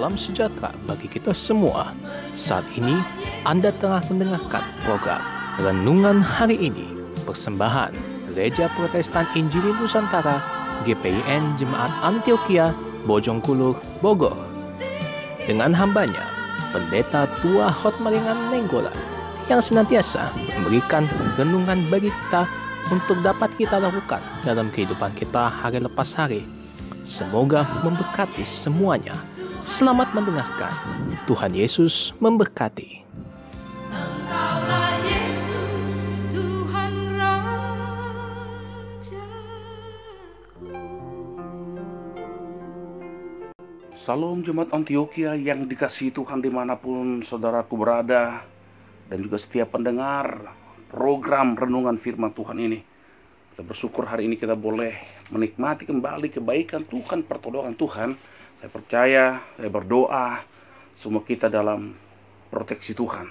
Salam sejahtera bagi kita semua. Saat ini Anda tengah mendengarkan program Renungan Hari Ini, persembahan Gereja Protestan Injili Nusantara GPIN Jemaat Antioquia Bojongkulur, Bogor. Dengan hambanya, Pendeta Tua Hotmaringan Nenggolan yang senantiasa memberikan renungan bagi kita untuk dapat kita lakukan dalam kehidupan kita hari lepas hari. Semoga memberkati semuanya. Selamat mendengarkan. Tuhan Yesus memberkati. Engkaulah Yesus, Tuhan Rajaku. Salam Jemaat Antioquia yang dikasihi Tuhan di mana pun saudaraku berada dan juga setiap pendengar program Renungan Firman Tuhan ini. Kita bersyukur hari ini kita boleh menikmati kembali kebaikan Tuhan, pertolongan Tuhan. Saya percaya, saya berdoa, semua kita dalam proteksi Tuhan.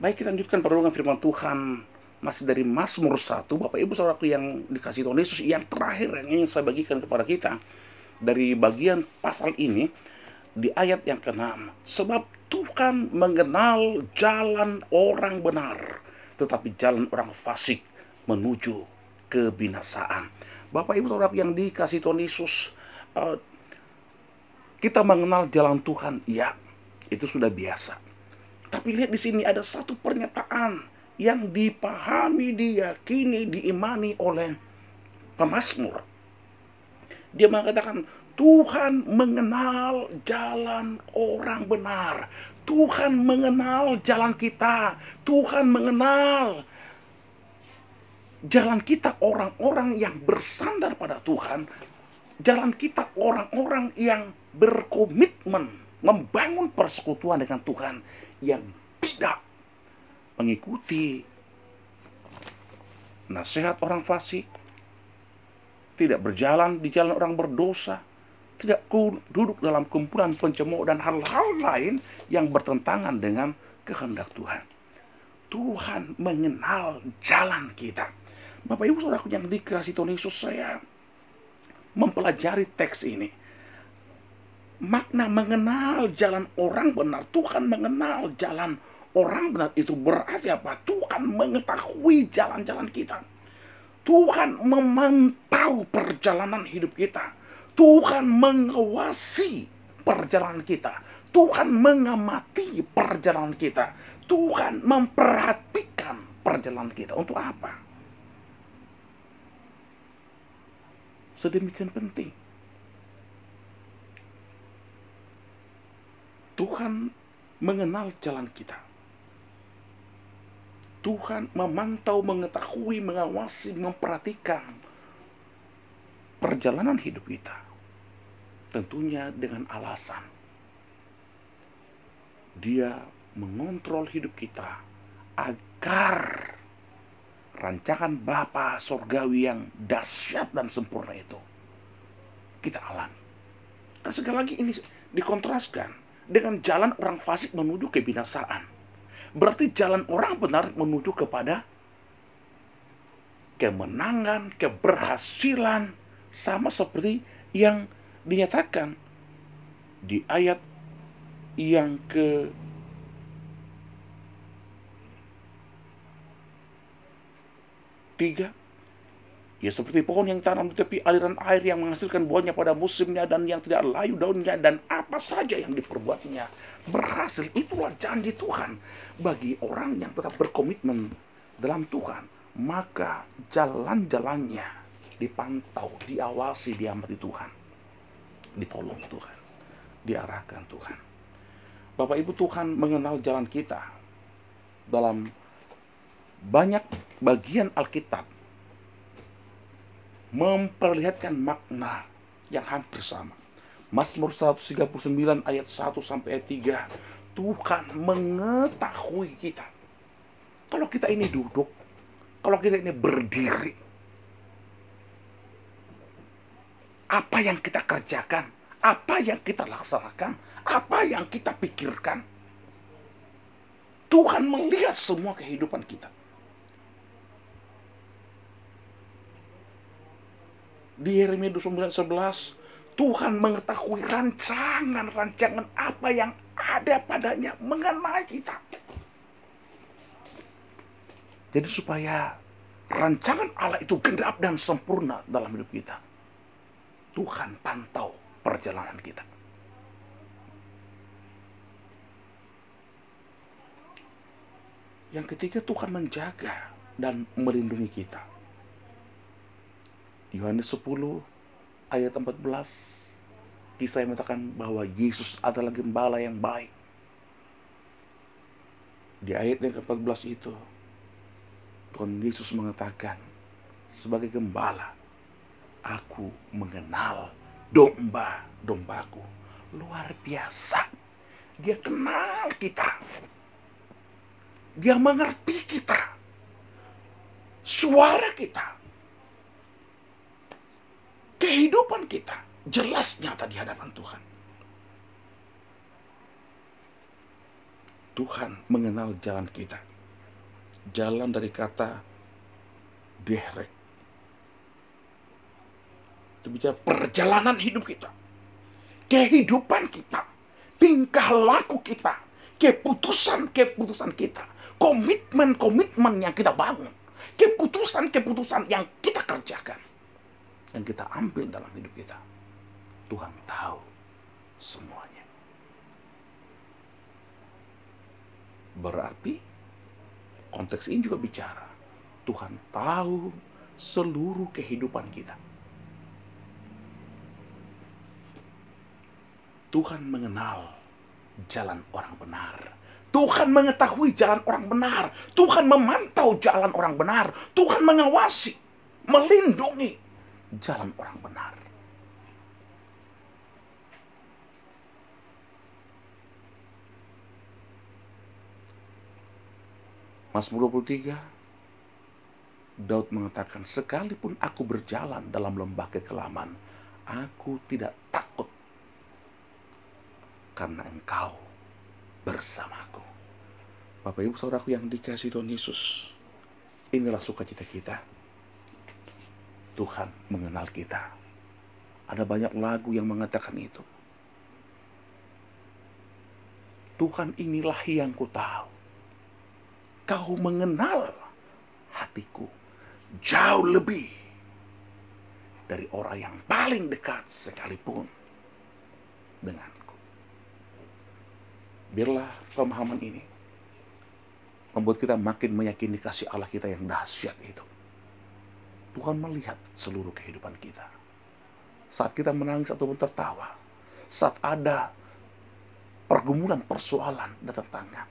Baik kita lanjutkan pertolongan firman Tuhan. Masih dari Mazmur 1 Bapak Ibu Saudaraku yang dikasih Tuhan Yesus yang terakhir yang ingin saya bagikan kepada kita. Dari bagian pasal ini di ayat yang ke-6 sebab Tuhan mengenal jalan orang benar tetapi jalan orang fasik menuju kebinasaan. Bapak Ibu Saudara yang dikasih Tuhan Yesus eh, kita mengenal jalan Tuhan ya itu sudah biasa tapi lihat di sini ada satu pernyataan yang dipahami, diyakini, diimani oleh pemazmur. Dia mengatakan, Tuhan mengenal jalan orang benar. Tuhan mengenal jalan kita. Tuhan mengenal jalan kita orang-orang yang bersandar pada Tuhan. Jalan kita orang-orang yang berkomitmen membangun persekutuan dengan Tuhan yang tidak mengikuti nasihat orang fasik, tidak berjalan di jalan orang berdosa, tidak duduk dalam kumpulan pencemooh dan hal-hal lain yang bertentangan dengan kehendak Tuhan. Tuhan mengenal jalan kita. Bapak Ibu Saudaraku yang dikasih Tuhan Yesus saya mempelajari teks ini. Makna mengenal jalan orang benar. Tuhan mengenal jalan orang benar itu berarti apa? Tuhan mengetahui jalan-jalan kita. Tuhan memantau perjalanan hidup kita. Tuhan mengawasi perjalanan kita. Tuhan mengamati perjalanan kita. Tuhan memperhatikan perjalanan kita. Untuk apa? Sedemikian penting. Tuhan mengenal jalan kita. Tuhan memantau, mengetahui, mengawasi, memperhatikan perjalanan hidup kita. Tentunya dengan alasan dia mengontrol hidup kita agar rancangan Bapa sorgawi yang dahsyat dan sempurna itu kita alami. Dan sekali lagi ini dikontraskan dengan jalan orang fasik menuju kebinasaan. Berarti jalan orang benar menuju kepada kemenangan, keberhasilan sama seperti yang dinyatakan di ayat yang ke tiga Ya seperti pohon yang tanam di tepi aliran air yang menghasilkan buahnya pada musimnya dan yang tidak layu daunnya dan apa saja yang diperbuatnya berhasil. Itulah janji Tuhan bagi orang yang tetap berkomitmen dalam Tuhan. Maka jalan-jalannya dipantau, diawasi, diamati Tuhan. Ditolong Tuhan, diarahkan Tuhan. Bapak Ibu Tuhan mengenal jalan kita dalam banyak bagian Alkitab memperlihatkan makna yang hampir sama. Mazmur 139 ayat 1 sampai ayat 3. Tuhan mengetahui kita. Kalau kita ini duduk, kalau kita ini berdiri, apa yang kita kerjakan, apa yang kita laksanakan, apa yang kita pikirkan, Tuhan melihat semua kehidupan kita. Di Yeremia 29:11 Tuhan mengetahui rancangan-rancangan apa yang ada padanya mengenai kita. Jadi supaya rancangan Allah itu genap dan sempurna dalam hidup kita. Tuhan pantau perjalanan kita. Yang ketiga Tuhan menjaga dan melindungi kita. Yohanes 10 ayat 14 kisah yang mengatakan bahwa Yesus adalah gembala yang baik. Di ayat yang ke-14 itu Tuhan Yesus mengatakan sebagai gembala aku mengenal domba-dombaku. Luar biasa. Dia kenal kita. Dia mengerti kita. Suara kita. Kehidupan kita jelas nyata di hadapan Tuhan. Tuhan mengenal jalan kita. Jalan dari kata derek. Itu bicara perjalanan hidup kita. Kehidupan kita. Tingkah laku kita. Keputusan-keputusan kita. Komitmen-komitmen yang kita bangun. Keputusan-keputusan yang kita kerjakan. Yang kita ambil dalam hidup kita. Tuhan tahu semuanya. Berarti konteks ini juga bicara Tuhan tahu seluruh kehidupan kita. Tuhan mengenal jalan orang benar. Tuhan mengetahui jalan orang benar. Tuhan memantau jalan orang benar. Tuhan mengawasi, melindungi jalan orang benar. Mazmur 23 Daud mengatakan sekalipun aku berjalan dalam lembah kekelaman aku tidak takut karena engkau bersamaku. Bapak Ibu Saudaraku yang dikasih Tuhan Yesus, inilah sukacita kita. Tuhan mengenal kita. Ada banyak lagu yang mengatakan itu. Tuhan inilah yang ku tahu. Kau mengenal hatiku jauh lebih dari orang yang paling dekat sekalipun denganku. Biarlah pemahaman ini membuat kita makin meyakini kasih Allah kita yang dahsyat itu. Tuhan melihat seluruh kehidupan kita. Saat kita menangis ataupun tertawa, saat ada pergumulan, persoalan datang tangan.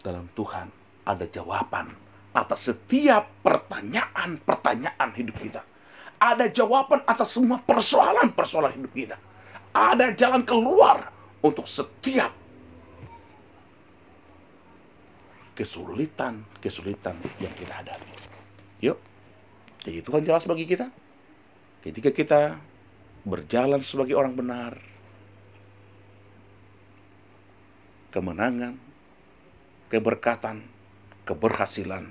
Dalam Tuhan ada jawaban atas setiap pertanyaan-pertanyaan hidup kita. Ada jawaban atas semua persoalan-persoalan hidup kita. Ada jalan keluar untuk setiap kesulitan-kesulitan yang kita hadapi. Yuk, jadi Tuhan jelas bagi kita. Ketika kita berjalan sebagai orang benar, kemenangan, keberkatan, keberhasilan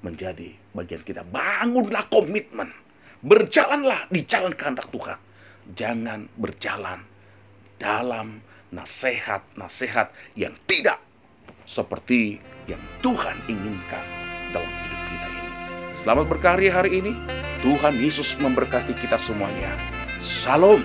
menjadi bagian kita. Bangunlah komitmen. Berjalanlah di jalan kehendak Tuhan. Jangan berjalan dalam nasihat-nasihat yang tidak seperti yang Tuhan inginkan dalam hidup. Selamat berkarya hari ini. Tuhan Yesus memberkati kita semuanya. Salam.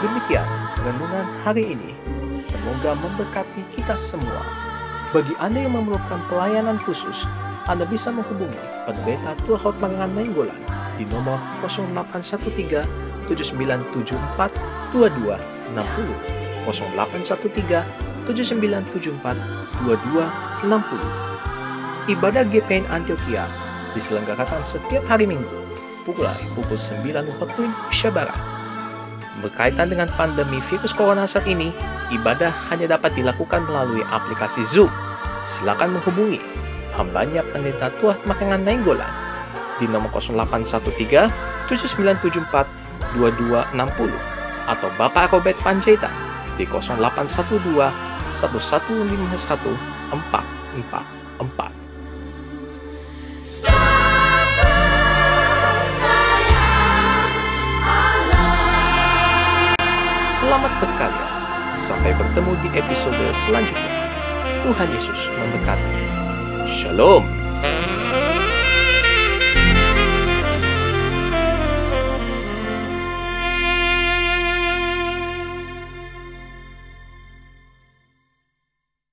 Demikian renungan hari ini. Semoga memberkati kita semua. Bagi Anda yang memerlukan pelayanan khusus, Anda bisa menghubungi Pendeta Tua Hotmangan Nainggolan di nomor 0813 7974 2260 0813 7974 2260 Ibadah GPN Antioquia diselenggarakan setiap hari Minggu pukul pukul 9 waktu Indonesia Barat. Berkaitan dengan pandemi virus corona saat ini, ibadah hanya dapat dilakukan melalui aplikasi Zoom. Silakan menghubungi. Hambanya pendeta Tuah Makangan Nainggolan di nomor 0813 7974 2260 atau Bapak Robert Panjaitan di 0812 1151444. Selamat berkarya. Sampai bertemu di episode selanjutnya. Tuhan Yesus memberkati. Shalom.